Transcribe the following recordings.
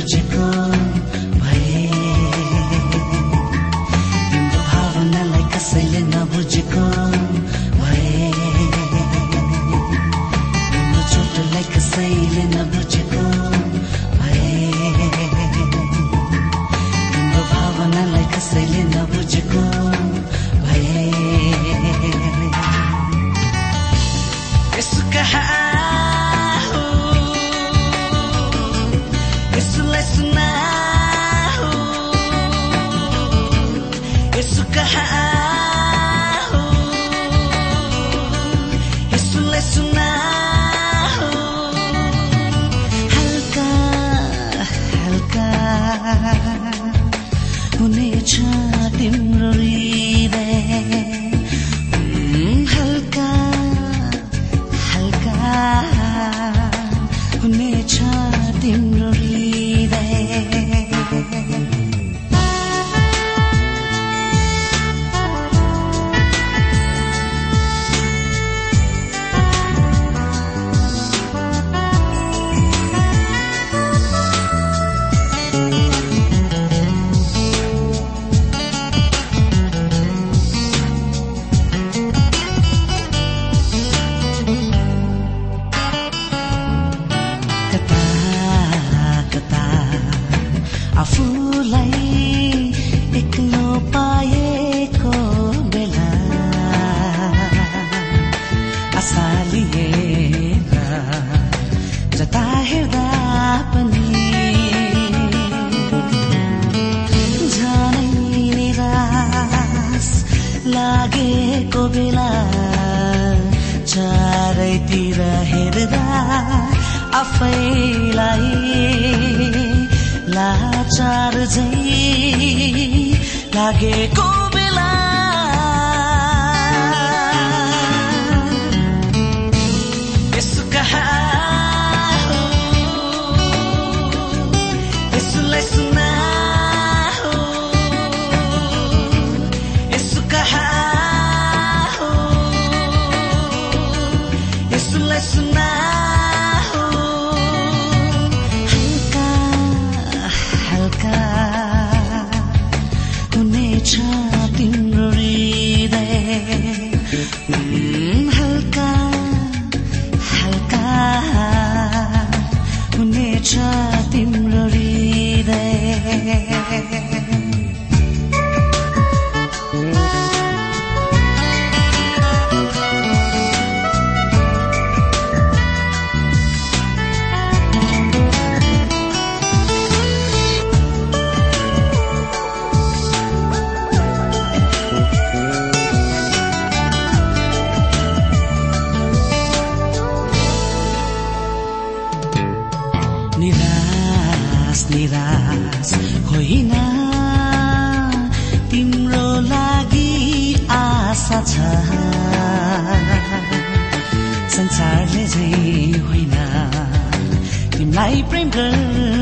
do. lesson होइन। तिम्रो लागि आशा छ। संसारले झै होइन तिमीलाई प्रेम गर्ने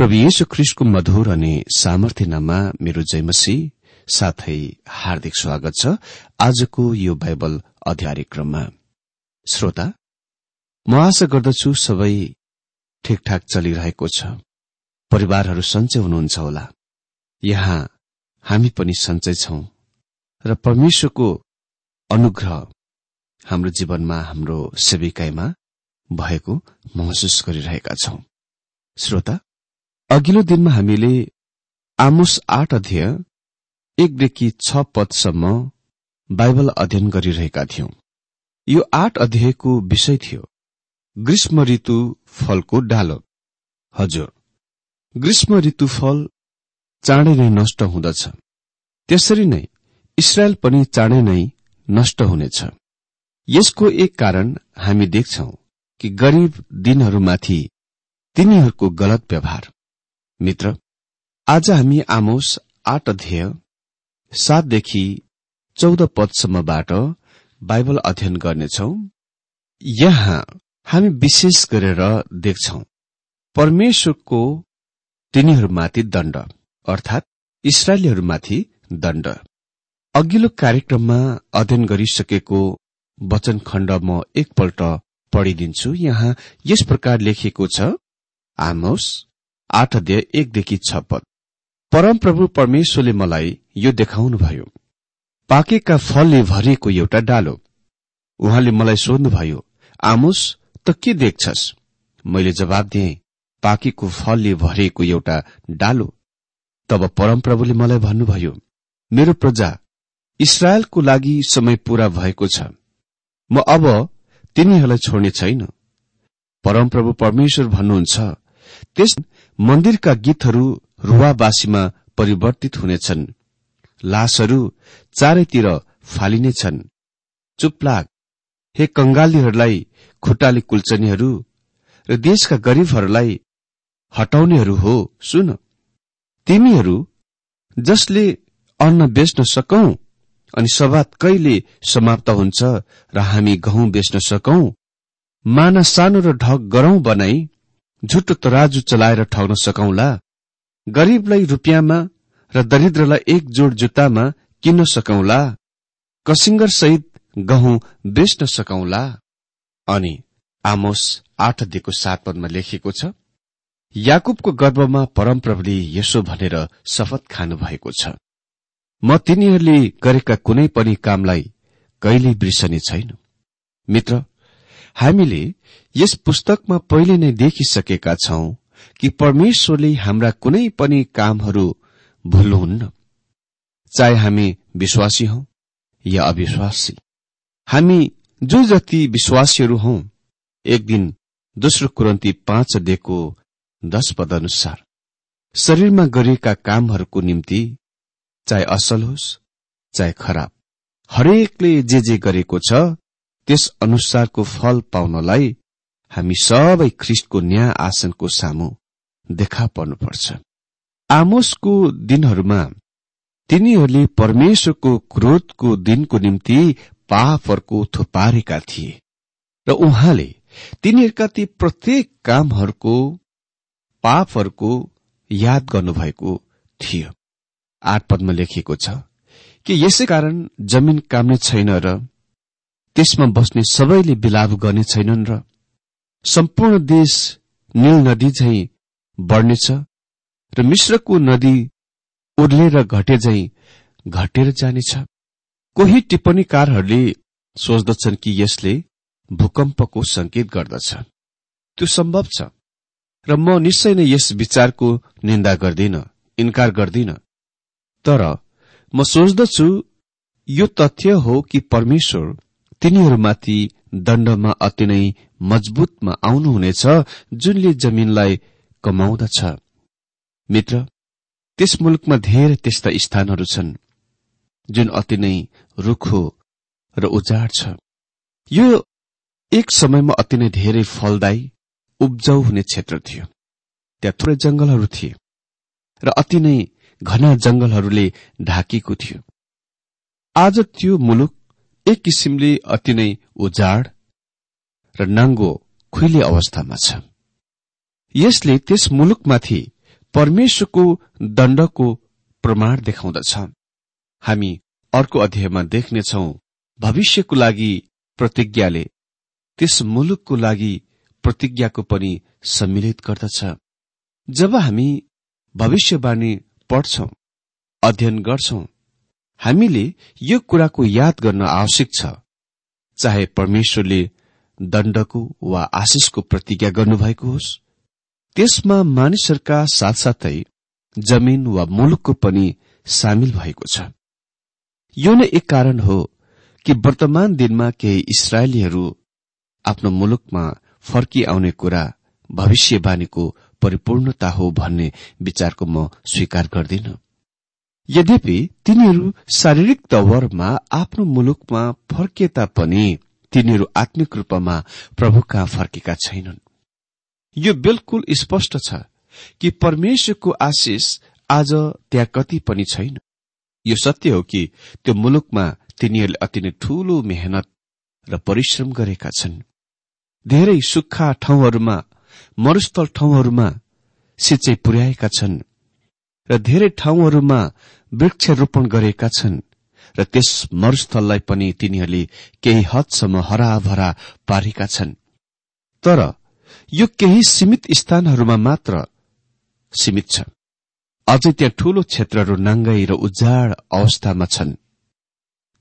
प्रभु येशु ख्रिस्टको मधुर अनि सामर्थ्य नाममा मेरो जयमसी साथै हार्दिक स्वागत छ आजको यो बाइबल अध्यायक्रममा। श्रोता म आशा गर्दछु सबै ठिकठाक चलिरहेको छ। परिवारहरू सन्चै हुनुहुन्छ होला। यहाँ हामी पनि सन्चै छौं र परमेश्वरको अनुग्रह हाम्रो जीवनमा हाम्रो सेविकाईमा भएको महसुस गरिरहेका छौं। श्रोता अघिल्लो दिनमा हामीले आमुस आठ अध्यय एकदेखि छ पदसम्म बाइबल अध्ययन गरिरहेका थियौं। यो आठ अध्यायको विषय थियो ग्रीष्म ऋतु फलको डालो। हजुर ग्रीष्म ऋतु फल चाँडै नै नष्ट हुँदछ। त्यसरी नै इसरायल पनि चाँडै नै नष्ट हुनेछ। यसको एक कारण हामी देख्छौ कि गरीब दिनहरूमाथि तिनीहरूको गलत व्यवहार। मित्र आज हामी आमोस आठ अध्यय सातदेखि चौध पदसम्मबाट बाइबल अध्ययन गर्नेछौ। यहाँ हामी विशेष गरेर देख्छौ परमेश्वरको तिनीहरूमाथि दण्ड अर्थात इसरायलीहरूमाथि दण्ड। अघिल्लो कार्यक्रममा अध्ययन गरिसकेको वचन खण्ड म एकपल्ट पढिदिन्छु। यहाँ यस प्रकार लेखिएको छ आमोस आठ अध्यय एकदेखि छ पद परमप्रभु परमेश्वरले मलाई यो देखाउनुभयो। पाकेका फलले भरिएको एउटा डालो। उहाँले मलाई सोध्नुभयो आमोस त के देख्छस्? मैले जवाब दिएँ पाकेको फलले भरिएको एउटा डालो। तब परमप्रभुले मलाई भन्नुभयो मेरो प्रजा इसरायलको लागि समय पूरा भएको छ। म अब तिनीहरूलाई छोड्ने छैन। परमप्रभु परमेश्वर भन्नुहुन्छ त्यस मन्दिरका गीतहरू रुवावासीमा परिवर्तित हुनेछन्। लासहरू चारैतिर फालिनेछन्। चुपलाग हे कंगालीहरूलाई खुट्टाले कुल्चनीहरू र देशका गरीबहरूलाई हटाउनेहरू हो सुन। तिमीहरू जसले अन्न बेच्न सकौं अनि सवाद कहिले समाप्त हुन्छ र हामी गहुँ बेच्न सकौं माना सानो र ढक गरौं बनाई झुटो तराजु चलाएर ठग्न सकौंला गरीबलाई रुपियाँमा र दरिद्रलाई एक जोड जुत्तामा किन्न सकौंला कसिङ्गर सहित गहुँ बेच्न सकौंला अनि आमोस आठ दिएको सात पदमा लेखिएको छ याकुबको गर्भमा परमप्रभुले यसो भनेर शपथ खानु भएको छ। म तिनीहरूले गरेका कुनै पनि कामलाई कहिल्यै बिर्सने छैन। मित्र हामीले यस पुस्तकमा पहिले नै देखिसकेका छौं कि परमेश्वरले हाम्रा कुनै पनि कामहरू भुल्नुहुन्न। चाहे हामी विश्वासी हौ या अविश्वासी। हामी जो जति विश्वासीहरू हौ एक दिन दोस्रो कुरन्ती पाँच दिएको दश पद अनुसार शरीरमा गरिएका कामहरूको निम्ति चाहे असल होस् चाहे खराब हरेकले जे जे गरेको छ त्यस अनुसारको फल पाउनलाई हामी सबै ख्रिस्टको न्याय आसनको सामु देखा पर्नुपर्छ। आमोसको दिनहरूमा तिनीहरूले परमेश्वरको क्रोधको दिनको निम्ति पापहरूको थुपारेका थिए र उहाँले तिनीहरूका ती प्रत्येक कामहरूको पापहरूको याद गर्नुभएको थियो। आठ पदमा लेखिएको छ कि यसै कारण जमिन काम्ने छैन र त्यसमा बस्ने सबैले बिलाप गर्ने छैनन् र सम्पूर्ण देश नील नदी झै बढ्नेछ र मिश्रको नदी उर्लेर घटे झै घटेर जानेछ। कोही टिप्पणीकारहरूले सोच्दछन् कि यसले भूकम्पको संकेत गर्दछ। त्यो सम्भव छ र म निश्चय नै यस विचारको निन्दा गर्दिन इन्कार गर्दिन। तर म सोच्दछु यो तथ्य हो कि परमेश्वर तिनीहरूमाथि दण्डमा अति नै मजबुतमा आउनुहुनेछ जुनले जमिनलाई कमाउँदछ। मित्र त्यस मुलुकमा धेरै त्यस्ता स्थानहरू छन् जुन अति नै रुखो र उजाड छ। यो एक समयमा अति नै धेरै फलदायी उब्जाउ हुने क्षेत्र थियो। त्यहाँ थुप्रै जंगलहरू थिए र अति नै घना जंगलहरूले ढाकिएको थियो। आज त्यो मुलुक एक किसिमले अति नै उजाड र नाङ्गो खुइले अवस्थामा छ। यसले त्यस मुलुकमाथि परमेश्वरको दण्डको प्रमाण देखाउँदछ। हामी अर्को अध्यायमा देख्नेछौ भविष्यको लागि प्रतिज्ञाले त्यस मुलुकको लागि प्रतिज्ञाको पनि सम्मिलित गर्दछ। जब हामी भविष्यवाणी पढ्छौ अध्ययन गर्छौं हामीले यो कुराको याद गर्न आवश्यक छ। चाहे परमेश्वरले दण्डको वा आशिषको प्रतिज्ञा गर्नुभएको होस् त्यसमा मानिसहरूका साथसाथै जमिन वा मुलुकको पनि सामेल भएको छ। यो नै एक कारण हो कि वर्तमान दिनमा केही इसरायलीहरू आफ्नो मुलुकमा फर्किआउने कुरा भविष्यवाणीको परिपूर्णता हो भन्ने विचारको म स्वीकार गर्दिन। यद्यपि तिनीहरू शारीरिक तवरमा आफ्नो मुलुकमा फर्किए तापनि तिनीहरू आत्मिक रूपमा प्रभु कहाँ फर्केका छैनन्। यो बिल्कुल स्पष्ट छ कि परमेश्वरको आशिष आज त्यहाँ कति पनि छैन। यो सत्य हो कि त्यो मुलुकमा तिनीहरूले अति नै ठूलो मेहनत र परिश्रम गरेका छन्। धेरै सुक्खा ठाउँहरूमा मरुस्थल ठाउँहरूमा सिँचाइ पुर्याएका छन्। र धेरै ठाउँहरूमा वृक्षरोपण गरेका छन् र त्यस मरुस्थललाई पनि तिनीहरूले केही हदसम्म हराभरा पारेका छन्। तर यो केही सीमित स्थानहरूमा मात्र सीमित छ। अझै त्यहाँ ठूलो क्षेत्रहरू नाङ्गाई र उजाड अवस्थामा छन्।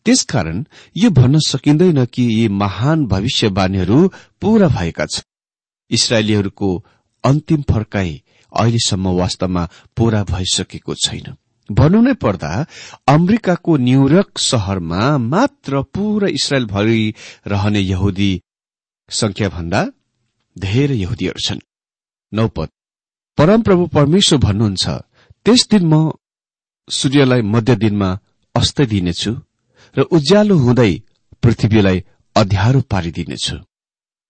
त्यसकारण यो भन्न सकिँदैन कि यी महान भविष्यवाणीहरू पूरा भएका छन्। इसरायलीहरूको अन्तिम फर्काई अहिलेसम्म वास्तवमा पूरा भइसकेको छैन। भन्नु नै पर्दा अमेरिकाको न्यूयोर्क शहरमा मात्र पूरा इसरायलभरि रहने यहुदी संख्याभन्दा धेरै यहुदीहरू छन्। नौपद परमप्रभु परमेश्वर भन्नुहुन्छ त्यस दिन म सूर्यलाई मध्य दिनमा अस्त दिनेछु र उज्यालो हुँदै पृथ्वीलाई अध्यारो पारिदिनेछु।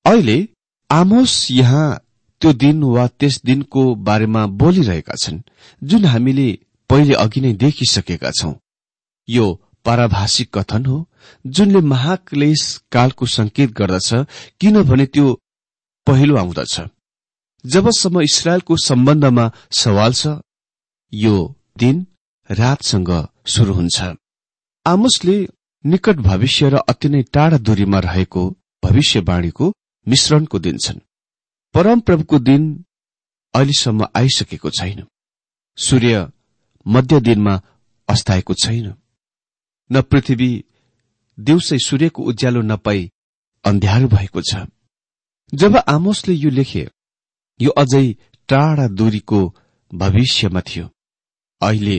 अहिले आमोस यहाँ त्यो दिन वा त्यस दिनको बारेमा बोलिरहेका छन् जुन हामीले पहिले अघि नै देखिसकेका छौं। यो पाराभाषिक कथन हो जुनले महाक्लेश कालको संकेत गर्दछ किनभने त्यो पहिलो आउँदछ। जबसम्म इसरायलको सम्बन्धमा सवाल छ यो दिन रातसँग शुरू हुन्छ। आमुसले निकट भविष्य र अति नै टाढा दूरीमा रहेको भविष्यवाणीको मिश्रणको दिन छन्। परमप्रभुको दिन अहिलेसम्म आइसकेको छैन। सूर्य मध्य दिनमा अस्ताएको छैन। न पृथ्वी दिउँसै सूर्यको उज्यालो नपाई अन्ध्यारो भएको छ। जब आमोसले यो लेखे यो अझै टाढा दूरीको भविष्यमा थियो। अहिले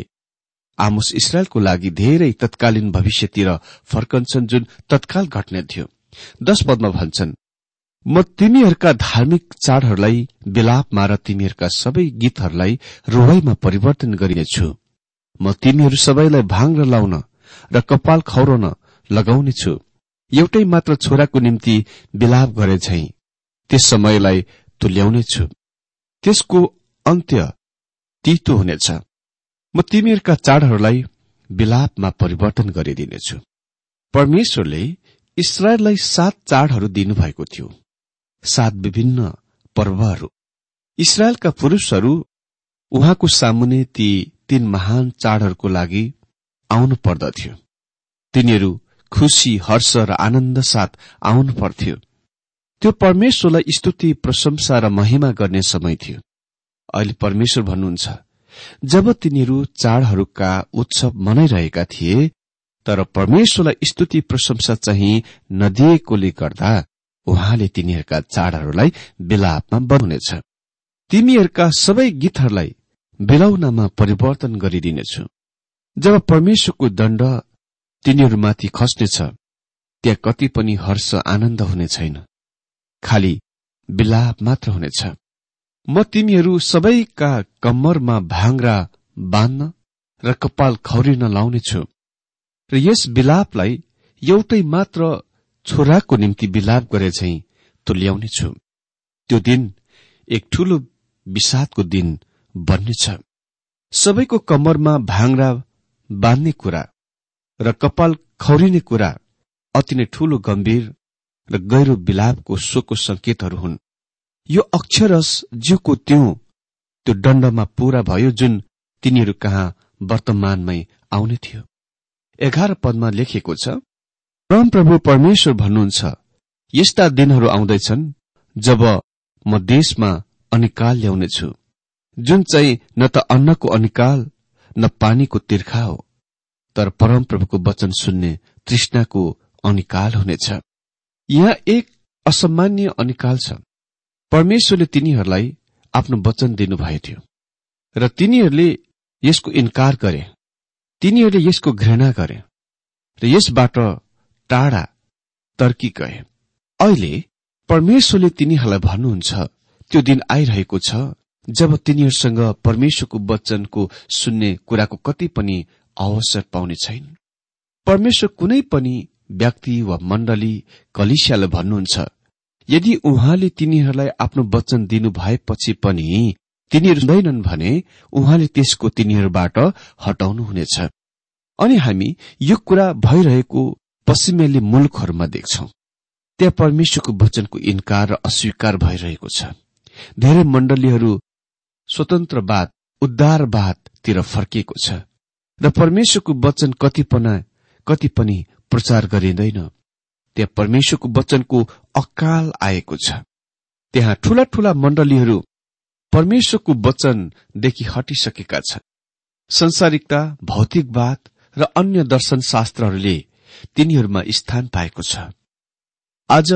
आमोस इसरायलको लागि धेरै तत्कालीन भविष्यतिर फर्कन्छन् जुन तत्काल घट्ने थियो। दश पदमा भन्छन् म तिमीहरूका धार्मिक चाडहरूलाई बेलापमा र तिमीहरूका सबै गीतहरूलाई रोवाईमा परिवर्तन गरिनेछु। म तिमीहरू सबैलाई भाङ र लाउन र कपाल खौराउन लगाउनेछु। एउटै मात्र छोराको निम्ति विलाप गरे झै त्यस समयलाई तुल्याउनेछु। त्यसको अन्त्य तितो हुनेछ। म तिमीहरूका चाडहरूलाई विलापमा परिवर्तन गरिदिनेछु। परमेश्वरले इसरायललाई सात चाडहरू दिनुभएको थियो। सात विभिन्न पर्वहरू। इसरायलका पुरूषहरू उहाँको सामुने ती तीन महान चाडहरूको लागि आउनु पर्दथ्यो। तिनीहरू खुशी हर्ष र आनन्द साथ आउनु पर्थ्यो। त्यो परमेश्वरलाई स्तुति प्रशंसा र महिमा गर्ने समय थियो। अहिले परमेश्वर भन्नुहुन्छ जब तिनीहरू चाडहरूका उत्सव मनाइरहेका थिए तर परमेश्वरलाई स्तुति प्रशंसा चाहिँ नदिएकोले गर्दा उहाँले तिनीहरूका चाडहरूलाई बेलापमा बनाउनेछ। तिमीहरूका सबै गीतहरूलाई बेलाउनमा परिवर्तन गरिदिनेछु। जब परमेश्वरको दण्ड तिनीहरूमाथि खस्नेछ त्यहाँ कति पनि हर्ष आनन्द हुने छैन। खालि विलाप मात्र हुनेछ। म तिमीहरू सबैका कम्मरमा भाङ्रा बाँध्न र कपाल खौरिन लाउनेछु। र यस विलापलाई एउटै मात्र छोराको निम्ति विलाप गरे झै तुल्याउनेछु त्यो दिन एक ठूलो विषादको दिन बन्नेछ सबैको कम्मरमा भाङ्रा बाँध्ने कुरा र कपाल खौरिने कुरा अति नै ठूलो गम्भीर र गहिरो विलापको शोकको संकेतहरू हुन्। यो अक्षरस जिउको त्यो त्यो दण्डमा पूरा भयो जुन तिनीहरू कहाँ वर्तमानमै आउने थियो। एघार पदमा लेखिएको छ परमप्रभु परमेश्वर भन्नुहुन्छ यस्ता दिनहरू आउँदैछन् जब म देशमा अनिकाल ल्याउनेछु। जुन चाहिँ न त अन्नको अनिकाल न पानीको तिर्खा हो तर परमप्रभुको वचन सुन्ने तृष्णाको अनिकाल हुनेछ। यहाँ एक असामान्य अनिकाल छ। परमेश्वरले तिनीहरूलाई आफ्नो वचन दिनुभएको थियो र तिनीहरूले यसको इन्कार गरे तिनीहरूले यसको घृणा गरे र यसबाट टाढा तर्की गए। अहिले परमेश्वरले तिनीहरूलाई भन्नुहुन्छ त्यो दिन आइरहेको छ जब तिनीहरूसँग परमेश्वरको वचनको सुन्ने कुराको कति पनि अवसर पाउने छैन। परमेश्वर कुनै पनि व्यक्ति वा मण्डली कलिसियालाई भन्नुहुन्छ यदि उहाँले तिनीहरूलाई आफ्नो वचन दिनु भएपछि पनि तिनीहरू हुँदैनन् भने उहाँले त्यसको तिनीहरूबाट हटाउनुहुनेछ। अनि हामी यो कुरा भइरहेको पश्चिमेली मुलुकहरूमा देख्छौ। त्यहाँ परमेश्वरको वचनको इन्कार र अस्वीकार भइरहेको छ। धेरै मण्डलीहरू स्वतन्त्रवाद उद्धारवादतिर फर्किएको छ र परमेश्वरको वचन कति कति पनि प्रचार गरिँदैन। त्यहाँ परमेश्वरको वचनको अकाल आएको छ। त्यहाँ ठूला ठूला मण्डलीहरू परमेश्वरको वचनदेखि हटिसकेका छन्। संसारिकता भौतिकवाद र अन्य दर्शन शास्त्रहरूले तिनीहरूमा स्थान पाएको छ। आज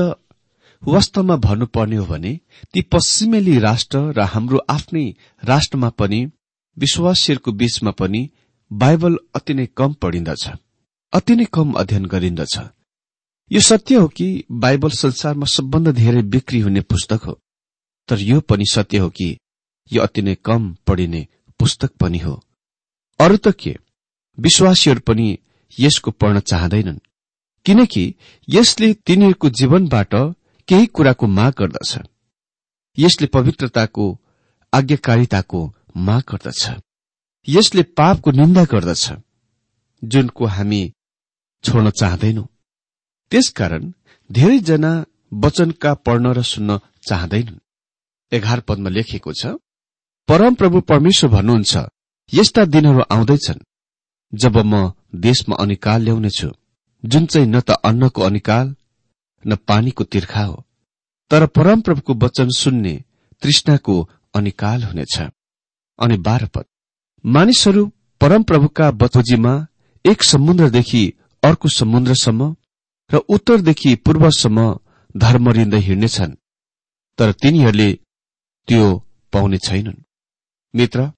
वास्तवमा भन्नुपर्ने हो भने ती पश्चिमेली राष्ट्र र हाम्रो आफ्नै राष्ट्रमा पनि विश्वासीहरूको बीचमा पनि बाइबल अति नै कम पढिन्दछ अति नै कम अध्ययन गरिन्दछ। यो सत्य हो कि बाइबल संसारमा सबभन्दा धेरै बिक्री हुने पुस्तक हो? तर यो पनि सत्य हो कि यो अति नै कम पढिने पुस्तक पनि हो? अरू त के? विश्वासीहरू पनि यसको पढ्न चाहँदैनन्। किनकि यसले तिनीहरूको जीवनबाट केही कुराको माग गर्दछ। यसले पवित्रताको आज्ञाकारिताको माग गर्दछ। यसले पापको निन्दा गर्दछ जुनको हामी छोड्न चाहँदैनौ। त्यसकारण धेरैजना वचनका पढ्न र सुन्न चाहँदैनन्। एघार पदमा लेखिएको छ परमप्रभु परमेश्वर भन्नुहुन्छ यस्ता दिनहरू आउँदैछन्। जब म देशमा अनिकाल ल्याउनेछु जुन चाहिँ न त अन्नको अनिकाल न पानीको तिर्खा हो तर परमप्रभुको वचन सुन्ने तृष्णाको अनिकाल हुनेछ। अनि बाह्रपद मानिसहरू परमप्रभुका बचोजीमा एक समुद्रदेखि अर्को समुद्रसम्म र उत्तरदेखि पूर्वसम्म धर्मरिँदै हिँड्नेछन् तर तिनीहरूले त्यो पाउने छैनन्। मित्र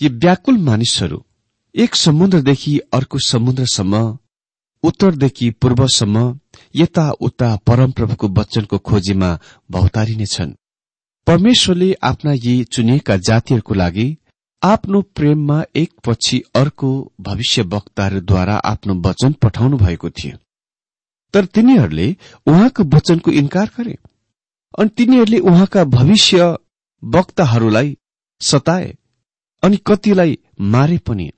यी व्याकुल मानिसहरू एक समुद्रदेखि अर्को समुद्रसम्म उत्तरदेखि पूर्वसम्म यताउता परमप्रभुको वचनको खोजीमा भौतारिनेछन्। परमेश्वरले आफ्ना यी चुनिएका जातिहरूको लागि आफ्नो प्रेममा एक पछि अर्को भविष्य वक्ताहरूद्वारा आफ्नो वचन पठाउनु भएको थियो। तर तिनीहरूले उहाँको वचनको इन्कार गरे अनि तिनीहरूले उहाँका भविष्य वक्ताहरूलाई सताए अनि कतिलाई मारे पनि।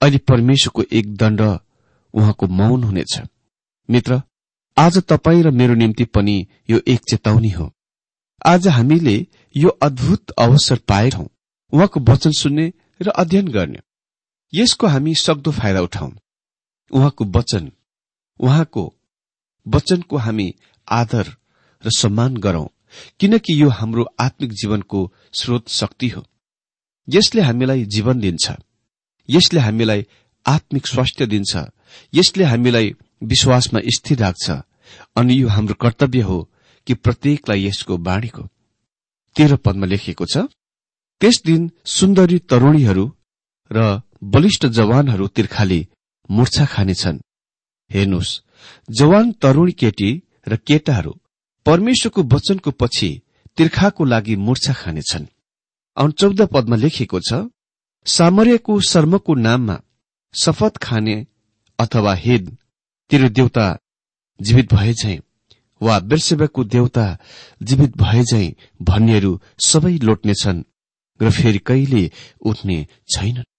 अहिले परमेश्वरको एक दण्ड उहाँको मौन हुनेछ। मित्र आज तपाईँ र मेरो निम्ति पनि यो एक चेतावनी हो। आज हामीले यो अद्भुत अवसर पाएछौ उहाँको वचन सुन्ने र अध्ययन गर्ने। यसको हामी सक्दो फाइदा उठाउँ। उहाँको वचन उहाँको वचनको हामी आदर र सम्मान गरौं किनकि यो हाम्रो आत्मिक जीवनको स्रोत शक्ति हो। यसले हामीलाई जीवन दिन्छ। यसले हामीलाई आत्मिक स्वास्थ्य दिन्छ। यसले हामीलाई विश्वासमा स्थिर राख्छ। अनि यो हाम्रो कर्तव्य हो कि प्रत्येकलाई यसको बाणीको। तेह्र पदमा लेखिएको छ त्यस दिन सुन्दरी तरूणीहरू र बलिष्ठ जवानहरू तिर्खाली मूर्छा खानेछन्। हेर्नुहोस् जवान तरूणी केटी र केटाहरू परमेश्वरको वचनको पछि तिर्खाको लागि मूर्छा खानेछन् चौध पदमा लेखिएको छ सामर्यको शर्मको नाममा शपथ खाने अथवा हेद तेरो देउता जीवित भए झै वा बिर्सेबको देउता जीवित भए झै भन्नेहरू सबै लोट्नेछन् र फेरि कहिले उठ्ने छैनन्।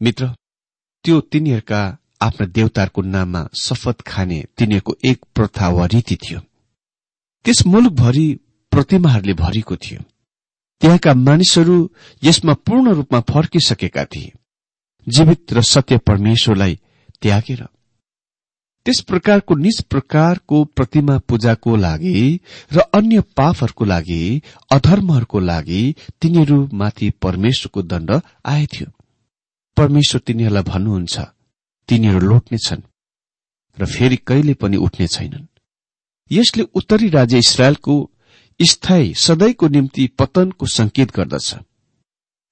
मित्र त्यो तिनीहरूका आफ्ना देवताहरूको नाममा शपथ खाने तिनीहरूको एक प्रथा वा रीति थियो। त्यस मुलुकभरि प्रतिमाहरूले भरिएको थियो। त्यहाँका मानिसहरू यसमा पूर्ण रूपमा फर्किसकेका थिए। जीवित र सत्य परमेश्वरलाई त्यागेर। त्यस प्रकारको निज प्रकारको प्रतिमा पूजाको लागि र अन्य पापहरूको लागि अधर्महरूको लागि तिनीहरूमाथि परमेश्वरको दण्ड आएथ्यो परमेश्वर तिनीहरूलाई भन्नुहुन्छ तिनीहरू लोट्नेछन् र फेरि कहिले पनि उठ्ने छैनन्। यसले उत्तरी राज्य इसरायलको स्थायी सदैको निम्ति पतनको संकेत गर्दछ।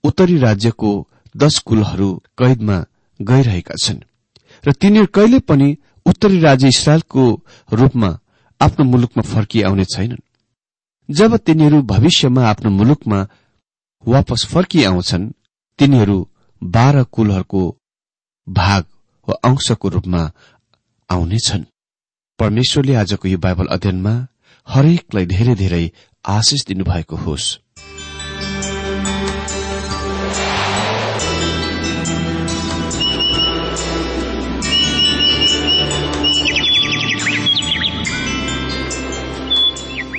उत्तरी राज्यको दश कुलहरू कैदमा गइरहेका छन् र तिनीहरू कहिले पनि उत्तरी राज्य इसरायलको रूपमा आफ्नो मुलुकमा फर्किआउने छैनन्। जब तिनीहरू भविष्यमा आफ्नो मुलुकमा वापस फर्किआउँछन् तिनीहरू बाह्र कुलहरूको भाग वा अंशको रूपमा आउनेछन्। परमेश्वरले आजको यो बाइबल अध्ययनमा हरेकलाई धेरै धेरै आशिष दिनुभएको होस्।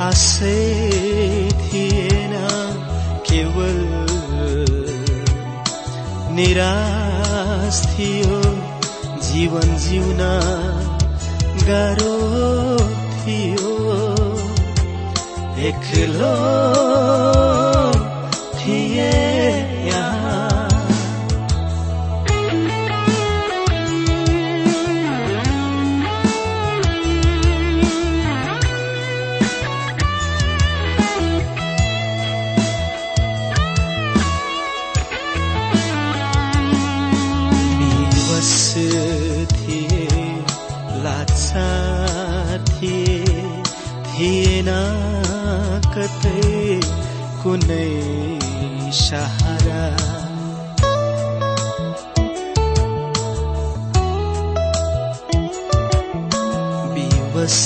आशै थिएन केवल निराश थियो जीवन जिउन गाह्रो थियो। एक्लो थिए कतै कुनै सहारा। विवश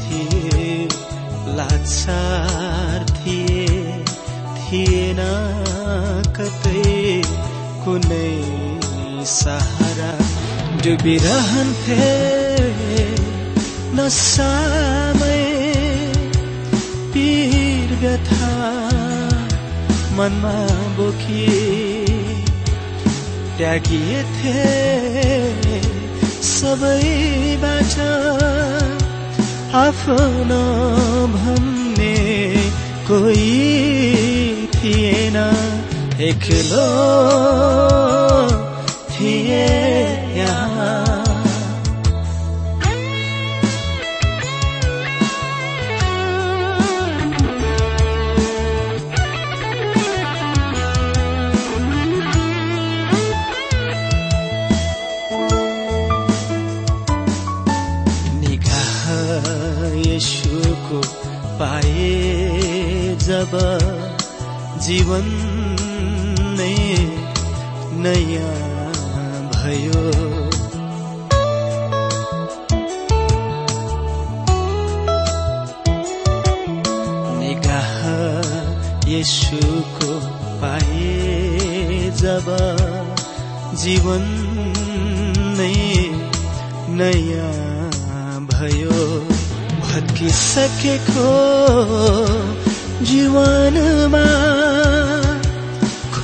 थिए लाचार थिए थिएन कतै कुनै सहारा। डुबिरहन्थे नसामै पीर व्यथा मनमा बोकी त्यागिएथे सबैबाट आफ्नो भन्ने कोही थिएन एक्लो थिए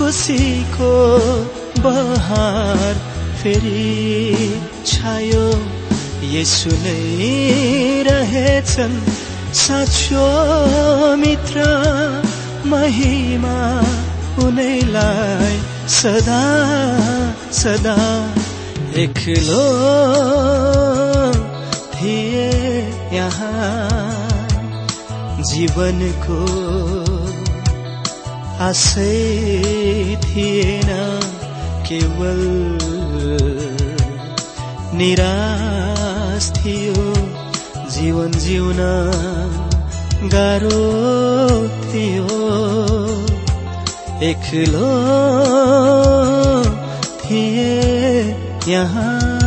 खुसीको बहार फेरि छायो। यसु नै रहेछन् साँचो मित्र महिमा उनैलाई सदा सदा एक्लो थिए यहाँ। जीवनको आशै थिएन केवल निराश थियो जीवन जिउन गाह्रो थियो। एक्लो थिए यहाँ।